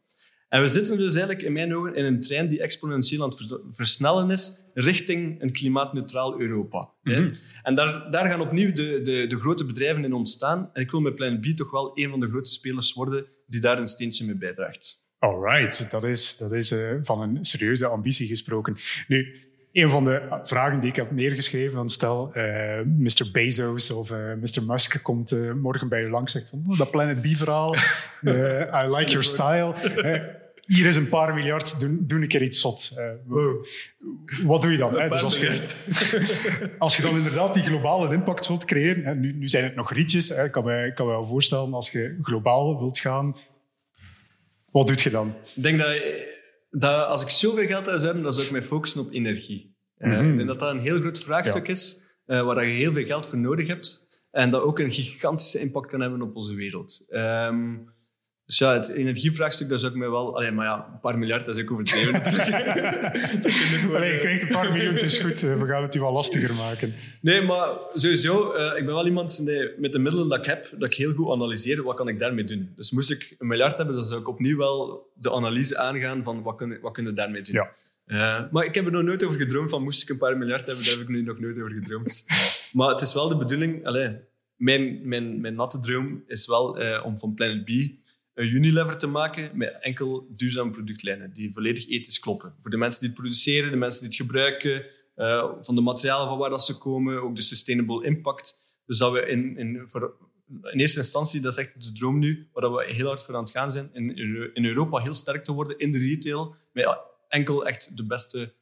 En we zitten dus eigenlijk in mijn ogen in een trein die exponentieel aan het vers- versnellen is richting een klimaatneutraal Europa. Mhm. En daar, daar gaan opnieuw de, de, de grote bedrijven in ontstaan. En ik wil met Plan B toch wel een van de grote spelers worden die daar een steentje mee bijdraagt. Alright, dat is, dat is eh, van een serieuze ambitie gesproken. Nu, een van de vragen die ik had neergeschreven, stel uh, Mr. Bezos of uh, Mr. Musk komt uh, morgen bij je langs zegt van oh, dat Planet B-verhaal, I like your style. hier is een paar miljard, doe, doe een keer iets zot. Wow. Wat doe je dan? Dus als, je, als je dan inderdaad die globale impact wilt creëren, nu, nu zijn het nog rietjes, ik kan me, kan me wel voorstellen als je globaal wilt gaan, wat doe je dan? Ik denk dat dat als ik zoveel geld zou hebben, dan zou ik mij focussen op energie. Mm -hmm. Ik denk dat dat een heel groot vraagstuk is, uh, waar je heel veel geld voor nodig hebt. En dat ook een gigantische impact kan hebben op onze wereld. Um, dus ja, het energievraagstuk, daar zou ik mij wel... Allee, maar ja, een paar miljard, dat is ook overdreven. allee, je krijgt een paar miljoen, het is goed. We gaan het je wel lastiger maken. Nee, maar sowieso, uh, ik ben wel iemand nee, met de middelen dat ik heb, dat ik heel goed analyseer, wat kan ik daarmee doen. Dus moest ik een miljard hebben, dan zou ik opnieuw wel de analyse aangaan van wat kunnen, wat kunnen we daarmee doen. Ja. Uh, maar ik heb er nog nooit over gedroomd van moest ik een paar miljard hebben, daar heb ik nu nog nooit over gedroomd. maar het is wel de bedoeling... Allee, mijn, mijn, mijn natte droom is wel uh, om van Planet B een Unilever te maken met enkel duurzame productlijnen die volledig ethisch kloppen. Voor de mensen die het produceren, de mensen die het gebruiken, uh, van de materialen van waar dat ze komen, ook de sustainable impact. Dus dat we in, in, voor, in eerste instantie, dat is echt de droom nu, waar we heel hard voor aan het gaan zijn, in, in Europa heel sterk te worden in de retail, met enkel echt de beste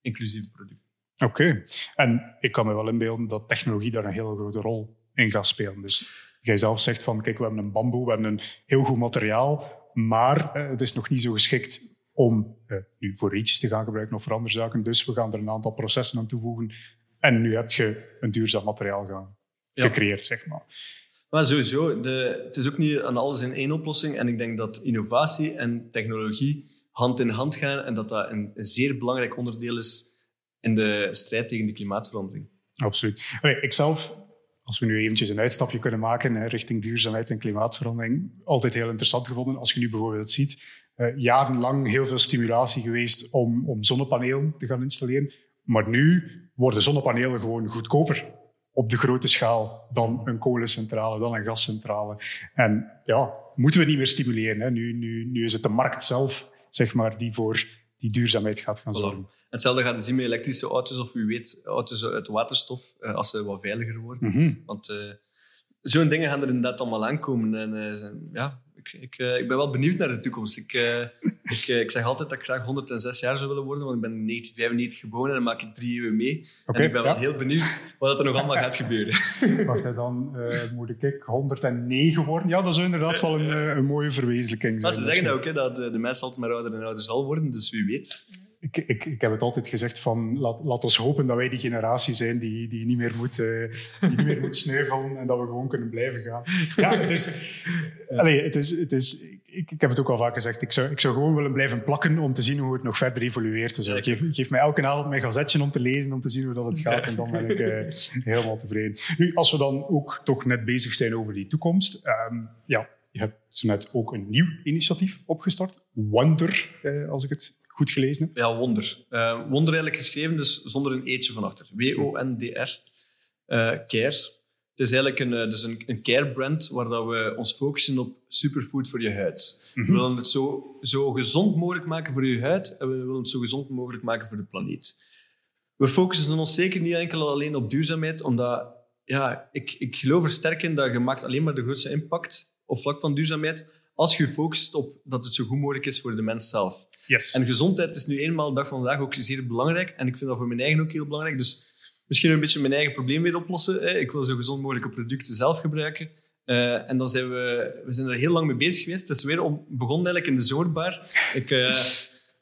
inclusieve producten. Oké, en ik kan me wel inbeelden dat technologie daar een hele grote rol in gaat spelen. Dus jij zelf zegt van, kijk, we hebben een bamboe, we hebben een heel goed materiaal, maar eh, het is nog niet zo geschikt om eh, nu voor rietjes te gaan gebruiken of voor andere zaken. Dus we gaan er een aantal processen aan toevoegen. En nu heb je een duurzaam materiaal gaan, gecreëerd, zeg maar. Maar sowieso, de, het is ook niet aan alles in één oplossing. En ik denk dat innovatie en technologie hand in hand gaan en dat dat een, een zeer belangrijk onderdeel is in de strijd tegen de klimaatverandering. Absoluut. ik zelf als we nu eventjes een uitstapje kunnen maken hè, richting duurzaamheid en klimaatverandering, altijd heel interessant gevonden. Als je nu bijvoorbeeld ziet, uh, jarenlang heel veel stimulatie geweest om, om zonnepanelen te gaan installeren. Maar nu worden zonnepanelen gewoon goedkoper op de grote schaal dan een kolencentrale, dan een gascentrale. En ja, moeten we niet meer stimuleren. Hè. Nu, nu, nu is het de markt zelf, zeg maar, die voor die duurzaamheid gaat gaan zorgen. Hetzelfde gaat je zien met elektrische auto's of wie weet auto's uit waterstof uh, als ze wat veiliger worden. Mhm. Want uh, zo'n dingen gaan er inderdaad allemaal aankomen. En uh, zijn, ja, ik, ik, ik, ben wel benieuwd naar de toekomst. Ik, ik, ik, zeg altijd dat ik graag 106 jaar zou willen worden, want ik ben in 1995 geboren en dan maak ik drie eeuwen mee. Okay, en ik ben wel heel benieuwd wat er nog allemaal gaat gebeuren. Wacht, dan moet ik 109 worden. Ja, dat is inderdaad wel een, een mooie verwezenlijking zijn. Maar ze zeggen dat ook, hè, dat de, de mens altijd maar ouder en ouder zal worden, dus wie weet ik, ik, ik heb het altijd gezegd van laat, laat ons hopen dat wij die generatie zijn die, die, niet, meer moet, uh, die niet meer moet sneuvelen en dat we gewoon kunnen blijven gaan. Ja, het is... Allez, het is, het is ik, ik heb het ook al vaak gezegd, ik zou, ik zou gewoon willen blijven plakken om te zien hoe het nog verder evolueert. Dus ik geef, geef mij elke avond mijn gazetje om te lezen, om te zien hoe dat het gaat. En dan ben ik uh, helemaal tevreden. Nu, als we dan ook toch net bezig zijn over die toekomst. Um, ja, je hebt zo net ook een nieuw initiatief opgestart. Wonder, uh, als ik het goed gelezen? Ja, Wonder. Uh, wonder eigenlijk geschreven, dus zonder een eetje van achter. W-O-N-D-R. Uh, care. Het is eigenlijk een, dus een, een care-brand waar dat we ons focussen op superfood voor je huid. We mhm. willen het zo, zo gezond mogelijk maken voor je huid en we willen het zo gezond mogelijk maken voor de planeet. We focussen ons zeker niet enkel alleen op duurzaamheid, omdat ja, ik, ik geloof er sterk in dat je maakt alleen maar de grootste impact op vlak van duurzaamheid als je focust op dat het zo goed mogelijk is voor de mens zelf. En gezondheid is nu eenmaal de dag van vandaag ook zeer belangrijk. En ik vind dat voor mijn eigen ook heel belangrijk. Dus misschien een beetje mijn eigen probleem weer oplossen. Ik wil zo gezond mogelijke producten zelf gebruiken. Uh, en dan zijn we, we zijn er heel lang mee bezig geweest. Het is weer om, begon eigenlijk in de zomerbar. Ik, uh,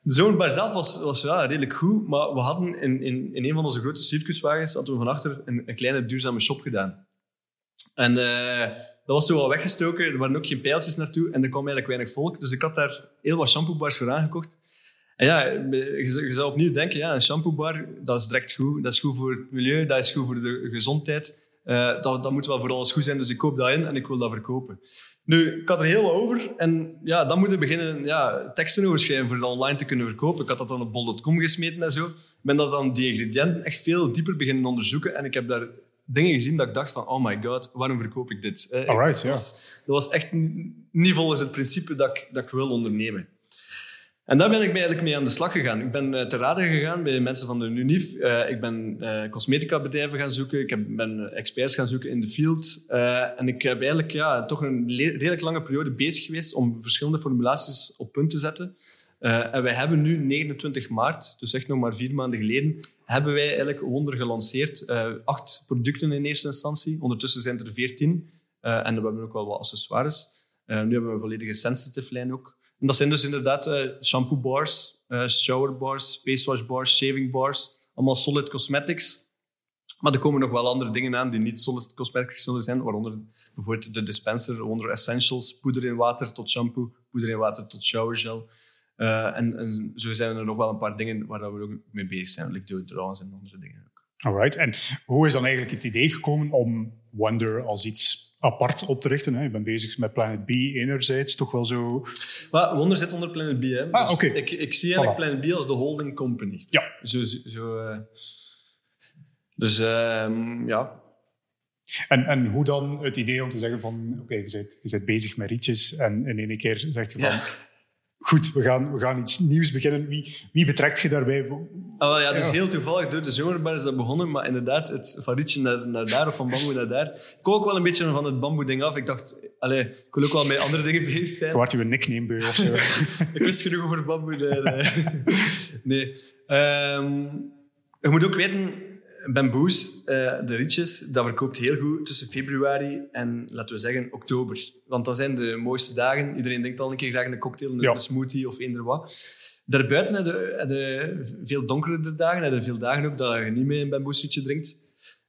de zomerbar zelf was, was ja, redelijk goed, maar we hadden in, in, in een van onze grote circuswagens hadden we van achter een, een kleine duurzame shop gedaan. En uh, dat was zo wel weggestoken. Er waren ook geen pijltjes naartoe en er kwam eigenlijk weinig volk. Dus ik had daar heel wat shampoobars voor aangekocht. En ja, je, zou opnieuw denken, ja, een shampoobar, dat is direct goed. Dat is goed voor het milieu, dat is goed voor de gezondheid. Uh, dat, dat moet wel voor alles goed zijn, dus ik koop dat in en ik wil dat verkopen. Nu, ik had er heel wat over en ja, dan moeten beginnen ja, teksten over schrijven voor dat online te kunnen verkopen. Ik had dat dan op bol.com gesmeten en zo. Ik ben dat dan die ingrediënten echt veel dieper beginnen onderzoeken en ik heb daar dingen gezien dat ik dacht van, oh my god, waarom verkoop ik dit? Eh, Alright, dat, was, dat was echt niet volgens het principe dat ik, dat ik wil ondernemen. En daar ben ik eigenlijk mee aan de slag gegaan. Ik ben uh, te raden gegaan bij mensen van de UNIF. Uh, ik ben uh, cosmetica bedrijven gaan zoeken. Ik heb, ben experts gaan zoeken in de field. en ik heb eigenlijk ja, toch een redelijk lange periode bezig geweest om verschillende formulaties op punt te zetten. en wij hebben nu 29 maart, dus echt nog maar vier maanden geleden, hebben wij eigenlijk Wonder gelanceerd. acht producten in eerste instantie. Ondertussen zijn er veertien. en we hebben ook wel wat accessoires. nu hebben we een volledige sensitive lijn ook. En dat zijn dus inderdaad uh, shampoo bars, uh, shower bars, face wash bars, shaving bars. Allemaal solid cosmetics. Maar er komen nog wel andere dingen aan die niet solid cosmetics zullen zijn. Waaronder bijvoorbeeld de dispenser, onder essentials, poeder in water tot shampoo, poeder in water tot showergel. Uh, en, en, zo zijn er nog wel een paar dingen waar we ook mee bezig zijn, like deodorants en andere dingen ook. Alright. En hoe is dan eigenlijk het idee gekomen om Wonder als iets apart op te richten. Hè. Je bent bezig met Planet B enerzijds, toch wel zo... Maar Wonder zit onder Planet B. Hè. Ah, dus ik, ik, zie eigenlijk Planet B als de holding company. Ja. Zo, zo, uh... dus uh, ja. En, en hoe dan het idee om te zeggen van... Oké, je, bent, je bent bezig met rietjes en in één keer zegt je van... Ja goed, we gaan, we gaan iets nieuws beginnen. Wie, wie betrekt je daarbij? Oh, ja, dus heel toevallig door de zomerbar is dat begonnen. Maar inderdaad, het van rietje naar, naar daar of van bamboe naar daar. Ik kwam ook wel een beetje van het bamboe-ding af. Ik dacht, allez, ik wil ook wel met andere dingen bezig zijn. Wordt je een nickname of zo? ik wist genoeg over bamboe. nee. Um, je moet ook weten, Bamboes, uh, de rietjes, dat verkoopt heel goed tussen februari en, laten we zeggen, oktober. Want dat zijn de mooiste dagen. Iedereen denkt al een keer graag een cocktail, een, smoothie of eender wat. Daarbuiten heb je, veel donkere dagen. Heb je veel dagen ook dat je niet meer een bamboesrietje drinkt.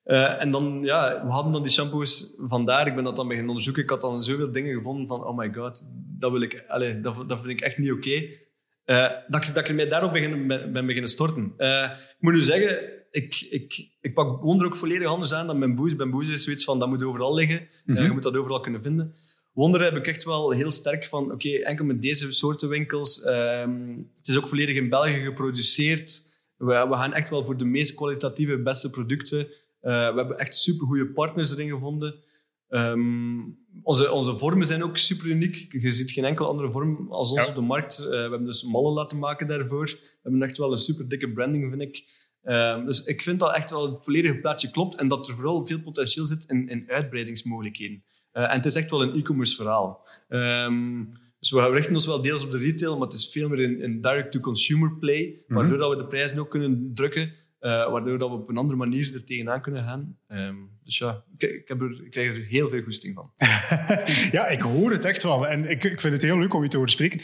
Uh, en dan, ja, we hadden dan die shampoos vandaar. Ik ben dat dan beginnen onderzoeken. Ik had dan zoveel dingen gevonden van, oh my god, dat, wil ik, allez, dat, dat vind ik echt niet oké. Okay. Uh, dat, dat ik mij daarop begin, ben, ben beginnen storten. Ik moet nu zeggen, ik, ik, ik pak Wonder ook volledig anders aan dan mijn boes. Mijn boes is zoiets van, dat moet overal liggen. Mm -hmm. je moet dat overal kunnen vinden. Wonder heb ik echt wel heel sterk van, oké, enkel met deze soorten winkels. Um, het is ook volledig in België geproduceerd. We, we gaan echt wel voor de meest kwalitatieve, beste producten. Uh, we hebben echt supergoeie partners erin gevonden. Um, onze, onze vormen zijn ook super uniek. Je ziet geen enkele andere vorm als ons op de markt. Uh, we hebben dus mallen laten maken daarvoor. We hebben echt wel een super dikke branding, vind ik. Um, dus ik vind dat echt wel het volledige plaatje klopt en dat er vooral veel potentieel zit in, in uitbreidingsmogelijkheden. Uh, en het is echt wel een e-commerce verhaal. Um, dus we richten ons wel deels op de retail, maar het is veel meer een, een direct-to-consumer play, mm -hmm. waardoor dat we de prijzen ook kunnen drukken, uh, waardoor dat we op een andere manier er tegenaan kunnen gaan. Um, dus ja, ik, ik, heb er, ik krijg er heel veel goesting van. ja, ik hoor het echt wel. En ik, ik vind het heel leuk om je te horen spreken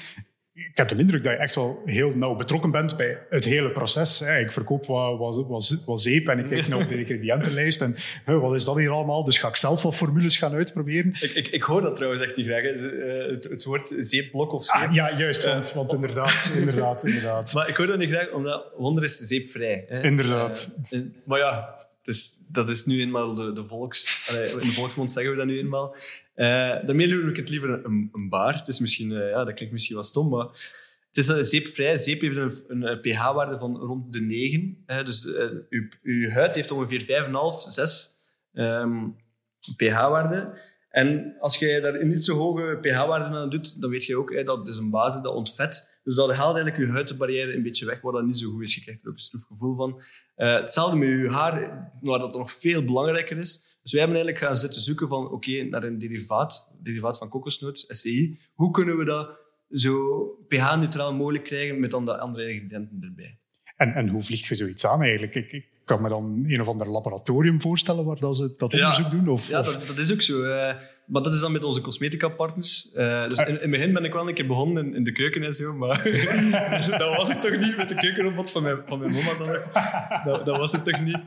ik heb de indruk dat je echt wel heel nauw betrokken bent bij het hele proces. Ik verkoop wat, wat, wat, zeep en ik kijk naar de ingrediëntenlijst. En wat is dat hier allemaal? Dus ga ik zelf wat formules gaan uitproberen. Ik, ik, ik hoor dat trouwens echt niet graag. Eh, het, het woord zeepblok of zeep. Ah, ja, juist. Want, want inderdaad, inderdaad, inderdaad. Maar ik hoor dat niet graag, omdat wonder is zeepvrij. Hè? Inderdaad. Uh, maar ja, dus dat is nu eenmaal de, de volks... In de volksmond zeggen we dat nu eenmaal. Uh, daarmee noem ik het liever een, een bar. Het is misschien, uh, ja, dat klinkt misschien wat stom, maar het is zeepvrij. Zeep heeft een, pH-waarde van rond de 9. dus uw, uw huid heeft ongeveer 5,5, 6 um, pH-waarde. En als je daar een niet zo hoge pH-waarde aan doet, dan weet je ook hè, dat is een basis dat ontvet. Dus dat haalt eigenlijk je huidbarrière een beetje weg, wat dat niet zo goed is. Je krijgt er ook een stroef gevoel van. Uh, hetzelfde met je haar, waar dat nog veel belangrijker is. Dus wij hebben eigenlijk gaan zitten zoeken van, oké, naar een derivaat, derivaat van kokosnoot, SCI. Hoe kunnen we dat zo pH-neutraal mogelijk krijgen met dan de andere ingrediënten erbij? En, en hoe vliegt je zoiets aan eigenlijk? Ik, kan me dan een of ander laboratorium voorstellen waar dat ze dat onderzoek doen? Of, ja, Dat, dat, is ook zo. Uh, maar dat is dan met onze cosmetica-partners. Uh, dus in, in, het begin ben ik wel een keer begonnen in, in de keuken en zo, maar dat was het toch niet met de keukenrobot van mijn, van mijn mama. Dan. Dat, dat was het toch niet.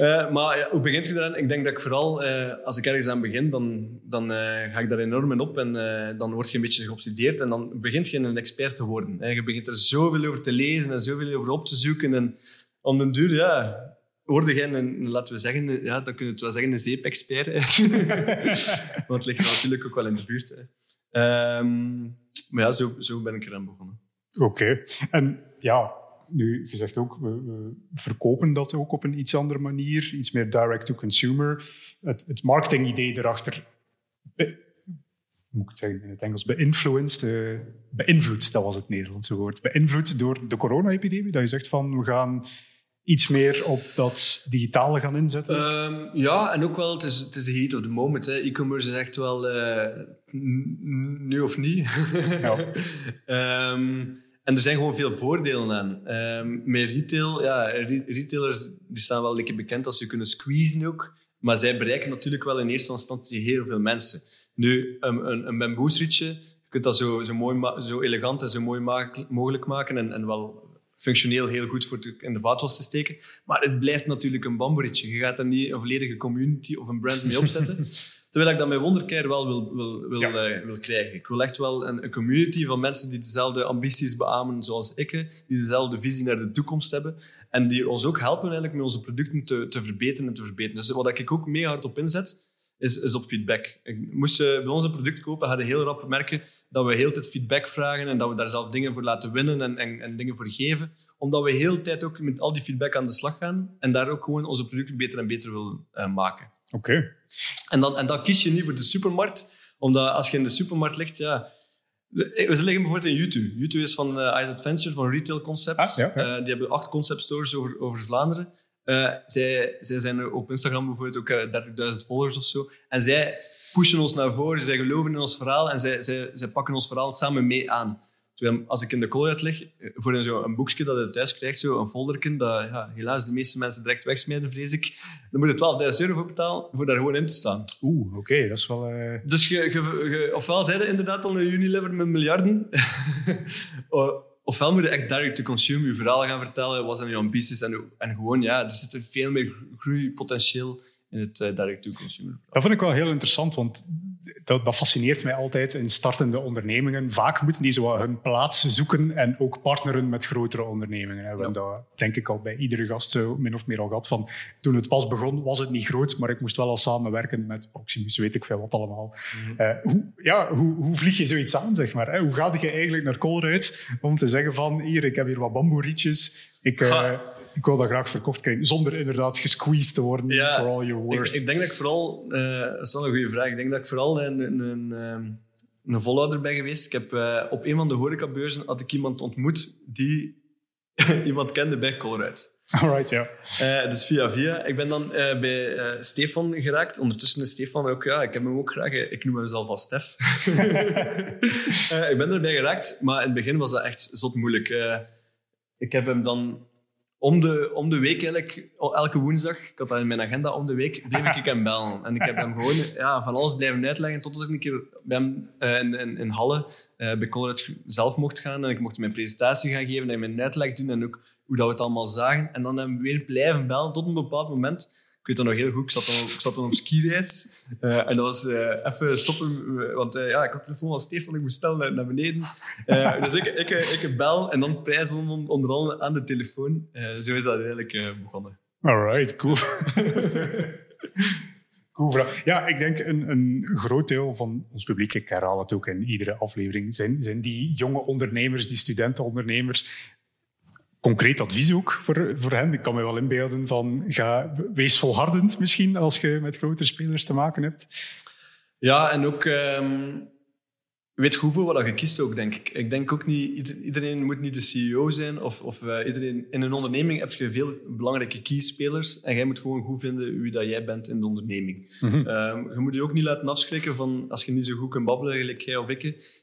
Uh, maar ja, hoe begint je eraan? Ik denk dat ik vooral, uh, als ik ergens aan begin, dan, dan uh, ga ik daar enorm in op en dan word je een beetje geobsedeerd en dan begint je een expert te worden. Hè. Je begint er zoveel over te lezen en zoveel over op te zoeken en om den duur, ja, hoorde jij een, laten we zeggen, ja, dan kunnen we het wel zeggen, een zeepexpert. Want het ligt natuurlijk ook wel in de buurt. Hè. Um, maar ja, zo, zo ben ik eraan begonnen. Oké. En ja, nu, je zegt ook, we, we, verkopen dat ook op een iets andere manier, iets meer direct-to-consumer. Het, het marketingidee erachter moet ik het zeggen in het Engels, beïnfluenced, uh, beïnvloed, dat was het Nederlandse woord, beïnvloed door de corona-epidemie? Dat je zegt van, we gaan iets meer op dat digitale gaan inzetten? Um, ja, en ook wel, het is, het is de heat of the moment. E-commerce is echt wel uh, nu of niet. ja. um, en er zijn gewoon veel voordelen aan. Um, met retail, ja, retailers die staan wel lekker bekend als ze kunnen squeezen ook. Maar zij bereiken natuurlijk wel in eerste instantie heel veel mensen. Nu, een, een, een bamboesrietje, je kunt dat zo, zo, mooi, zo elegant en zo mooi mogelijk maken en, en wel functioneel heel goed voor in de vaatwas te steken. Maar het blijft natuurlijk een bamboerietje. Je gaat er niet een volledige community of een brand mee opzetten. Terwijl ik dat met Wondercare wel wil, wil, wil, uh, wil krijgen. Ik wil echt wel een, een, community van mensen die dezelfde ambities beamen zoals ik, die dezelfde visie naar de toekomst hebben en die ons ook helpen eigenlijk met onze producten te, te verbeteren en te verbeteren. Dus wat ik ook mee hard op inzet, is, is op feedback. Ik moest uh, bij ons een product kopen, hadden heel rap merken dat we heel tijd feedback vragen en dat we daar zelf dingen voor laten winnen en, en, en dingen voor geven. Omdat we heel de tijd ook met al die feedback aan de slag gaan en daar ook gewoon onze producten beter en beter willen uh, maken. Oké. En, dan, en dan kies je niet voor de supermarkt, omdat als je in de supermarkt ligt, ja... We liggen bijvoorbeeld in YouTube. YouTube is van uh, Ice Adventure, van Retail Concepts. Ah, ja, die hebben acht concept stores over, over Vlaanderen. Uh, zij, zij zijn op Instagram bijvoorbeeld ook 30.000 eh, volgers of zo. En zij pushen ons naar voren, zij geloven in ons verhaal en zij, zij, zij pakken ons verhaal samen mee aan. Terwijl als ik in de kool lig, eh, voor een, zo een boekje dat je thuis krijgt, zo een folderken, dat ja, helaas de meeste mensen direct wegsmijten, vrees ik, dan moet je 12.000 euro voor betalen voor daar gewoon in te staan. Oeh, oké, dat is wel... Uh... Dus je, je, ofwel zijn inderdaad al een Unilever met miljarden, ofwel moet je echt direct to consume je verhaal gaan vertellen, wat zijn je ambities en, en gewoon, ja, er zit veel meer groeipotentieel in het uh, direct to consumer. Dat vind ik wel heel interessant, want dat, dat, fascineert mij altijd in startende ondernemingen. Vaak moeten die zo hun plaats zoeken en ook partneren met grotere ondernemingen. We hebben dat denk ik al bij iedere gast zo min of meer al gehad. Van, toen het pas begon was het niet groot, maar ik moest wel al samenwerken met Proximus, weet ik veel wat allemaal. Mhm. Eh, hoe, ja, hoe, hoe, vlieg je zoiets aan, zeg maar? Hè? Hoe ga je eigenlijk naar Colruyt om te zeggen van hier, ik heb hier wat bamboerietjes ik, uh, ik wil dat graag verkocht krijgen, zonder inderdaad gesqueezed te worden ja, for all your worth. Ik, ik denk dat ik vooral, uh, dat is wel een goede vraag, ik denk dat ik vooral een, een, een, ehm, een volhouder ben geweest. Ik heb, uh, op een van de horecabeurzen had ik iemand ontmoet die iemand kende bij Colruyt. Alright, ja. Dus via via. Ik ben dan bij Stefan geraakt. Ondertussen is Stefan ook, ja, ik heb hem ook graag. Ik noem hem zelf al Stef. ik ben erbij geraakt, maar in het begin was dat echt zot moeilijk ik heb hem dan om de, om de week eigenlijk, elke woensdag, ik had dat in mijn agenda om de week, bleef ik hem bellen. En ik heb hem gewoon ja, van alles blijven uitleggen, tot ik een keer bij hem uh, in, in, in, Halle uh, bij Colruyt zelf mocht gaan. En ik mocht mijn presentatie gaan geven en mijn uitleg doen en ook hoe dat we het allemaal zagen. En dan we weer blijven bellen tot een bepaald moment ik weet dat nog heel goed. Ik zat dan, ik zat dan op skireis. Uh, en dat was uh, even stoppen. Want uh, ja, ik had telefoon van Stefan. Ik moest snel naar, naar beneden. dus ik, ik, ik, bel en dan prijzen onder andere aan de telefoon. zo is dat eigenlijk begonnen. Alright, cool. cool Ja, ik denk een, een groot deel van ons publiek, ik herhaal het ook in iedere aflevering, zijn, zijn die jonge ondernemers, die studentenondernemers, concreet advies ook voor, voor hen. Ik kan me wel inbeelden van ga, wees volhardend misschien als je met grotere spelers te maken hebt. Ja, en ook um, weet hoeveel wat je kiest ook, denk ik. Ik denk ook niet, iedereen moet niet de CEO zijn of, of uh, iedereen... In een onderneming heb je veel belangrijke key-spelers en jij moet gewoon goed vinden wie dat jij bent in de onderneming. Mm je moet je ook niet laten afschrikken van als je niet zo goed kunt babbelen, gelijk jij of ik.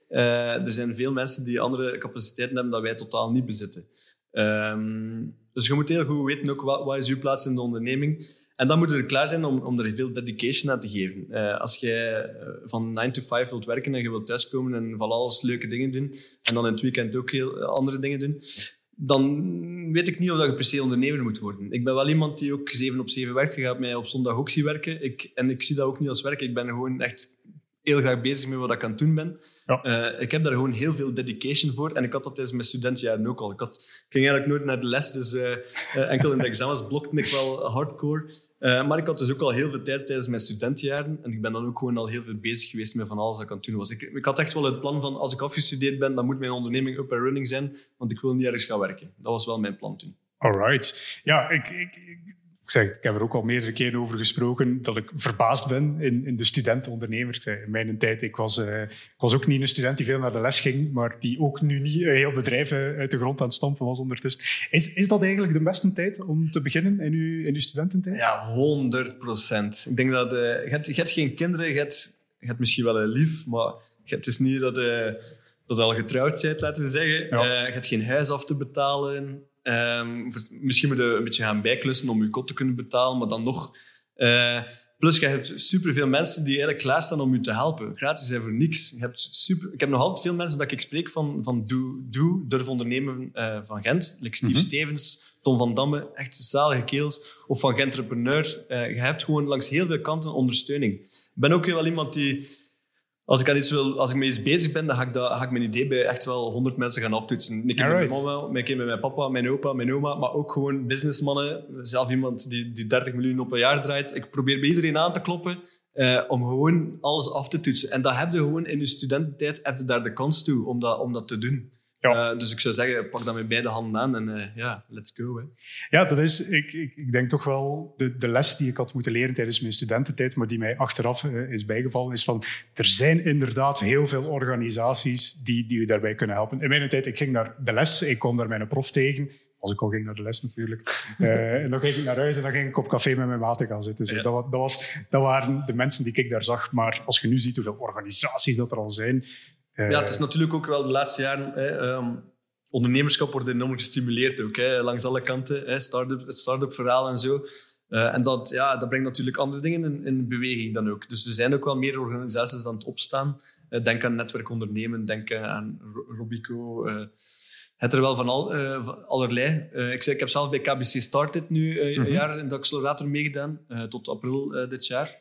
Uh, er zijn veel mensen die andere capaciteiten hebben dat wij totaal niet bezitten. Um, dus je moet heel goed weten ook wat, wat, is je plaats in de onderneming. En dan moet je er klaar zijn om, om er veel dedication aan te geven. Uh, als je eh, van 9 to 5 wilt werken en je wilt thuiskomen en van alles leuke dingen doen, en dan in het weekend ook heel eh, andere dingen doen, dan weet ik niet of je per se ondernemer moet worden. Ik ben wel iemand die ook 7 op 7 werkt. Je gaat mij op zondag ook werken. Ik, en ik zie dat ook niet als werk. Ik ben gewoon echt heel graag bezig met wat ik aan het doen ben. Ja. Uh, ik heb daar gewoon heel veel dedication voor. En ik had dat tijdens mijn studentenjaren ook al. Ik, had, ik ging eigenlijk nooit naar de les, dus uh, uh, enkel in de examens blokte ik wel hardcore. maar ik had dus ook al heel veel tijd tijdens mijn studentenjaren. En ik ben dan ook gewoon al heel veel bezig geweest met van alles wat ik aan het doen was. Ik, ik had echt wel het plan van, als ik afgestudeerd ben, dan moet mijn onderneming up and running zijn, want ik wil niet ergens gaan werken. Dat was wel mijn plan toen. Alright. Ja, ik, ik ik, zeg, ik heb er ook al meerdere keren over gesproken dat ik verbaasd ben in, in de student-ondernemer. Ik in mijn tijd, ik was, uh, ik was ook niet een student die veel naar de les ging, maar die ook nu niet een heel bedrijf uit de grond aan het stampen was ondertussen. Is, is dat eigenlijk de beste tijd om te beginnen in uw, in uw studententijd? Ja, 100 procent. Ik denk dat uh, je, hebt, je hebt geen kinderen, je hebt, je hebt misschien wel een lief, maar het is niet dat, uh, dat je al getrouwd bent, laten we zeggen. Ja. je hebt geen huis af te betalen. Um, misschien moet je een beetje gaan bijklussen om je kot te kunnen betalen, maar dan nog... Uh, plus, je hebt superveel mensen die eigenlijk klaarstaan om je te helpen. Gratis zijn voor niks. Je hebt super, ik heb nog altijd veel mensen dat ik spreek van, van Doe, Doe Durf Ondernemen uh, van Gent. Like Steve -hmm. Stevens, Tom van Damme, echt zalige kerels. Of van Gentrepreneur. Uh, je hebt gewoon langs heel veel kanten ondersteuning. Ik ben ook wel iemand die als ik, aan iets wil, als ik met iets bezig ben, dan ga ik, dat, ga ik mijn idee bij echt wel honderd mensen gaan aftoetsen. Een keer met mijn mama, een keer met mijn papa, mijn opa, mijn oma, maar ook gewoon businessmannen. Zelf iemand die, die 30 miljoen op een jaar draait. Ik probeer bij iedereen aan te kloppen uh, om gewoon alles af te toetsen. En dat heb je gewoon in je studententijd, heb je daar de kans toe om dat, om dat te doen. Ja. Uh, dus ik zou zeggen, pak dat met beide handen aan en uh, ja, let's go. Hè. Ja, dat is, ik, ik, ik, denk toch wel de, de les die ik had moeten leren tijdens mijn studententijd, maar die mij achteraf uh, is bijgevallen, is van er zijn inderdaad heel veel organisaties die, die u daarbij kunnen helpen. In mijn tijd, ik ging naar de les, ik kwam daar mijn prof tegen, als ik al ging naar de les natuurlijk. en dan ging ik naar huis en dan ging ik op café met mijn maten gaan zitten. ja. dat, dat, was, dat waren de mensen die ik daar zag. Maar als je nu ziet hoeveel organisaties dat er al zijn, ja, het is natuurlijk ook wel de laatste jaren. Hè, um, ondernemerschap wordt enorm gestimuleerd ook, hè, langs alle kanten. Hè, start het start-up verhaal en zo. Uh, en dat, ja, dat brengt natuurlijk andere dingen in, in, beweging dan ook. Dus er zijn ook wel meer organisaties aan het opstaan. Uh, denk aan netwerkondernemen, denk aan Robico. Uh, het er wel van, al, allerlei. ik, zei, ik heb zelf bij KBC Started nu mm -hmm. een jaar in de accelerator meegedaan, tot april dit jaar.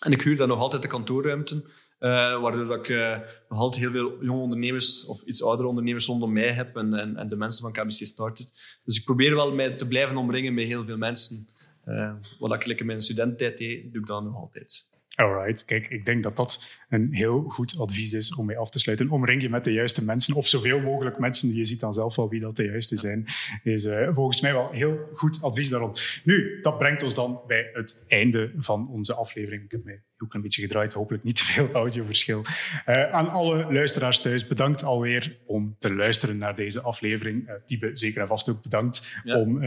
En ik huur daar nog altijd de kantoorruimten. Uh, waardoor dat ik uh, nog altijd heel veel jonge ondernemers of iets oudere ondernemers rondom mij heb en, en, en de mensen van KBC Started. Dus ik probeer wel mij te blijven omringen met heel veel mensen. Uh, wat ik in mijn studententijd deed, doe ik dan nog altijd. Alright, kijk, ik denk dat dat een heel goed advies is om mee af te sluiten. Omring je met de juiste mensen, of zoveel mogelijk mensen. Je ziet dan zelf wel wie dat de juiste zijn. Is uh, volgens mij wel heel goed advies daarom. Nu, dat brengt ons dan bij het einde van onze aflevering. Ik heb mij ook een beetje gedraaid, hopelijk niet te veel audioverschil. Uh, aan alle luisteraars thuis, bedankt alweer om te luisteren naar deze aflevering. Uh, Tibe, zeker en vast ook bedankt ja. om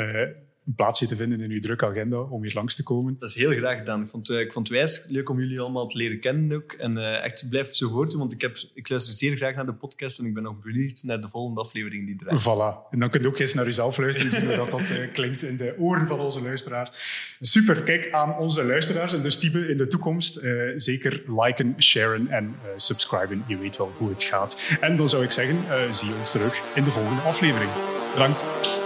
een plaatsje te vinden in uw drukke agenda om hier langs te komen. Dat is heel graag gedaan. Ik vond, uh, ik vond het wijs leuk om jullie allemaal te leren kennen ook. En uh, echt blijf zo voortdoen, want ik, heb, ik luister zeer graag naar de podcast en ik ben nog benieuwd naar de volgende aflevering die draait. Voilà. En dan kun je ook eens naar uzelf luisteren en zien hoe dat, dat uh, klinkt in de oren van onze luisteraars. Super. Kijk aan onze luisteraars en dus type in de toekomst zeker liken, sharen en subscriben. Je weet wel hoe het gaat. En dan zou ik zeggen, zie ons terug in de volgende aflevering. Bedankt.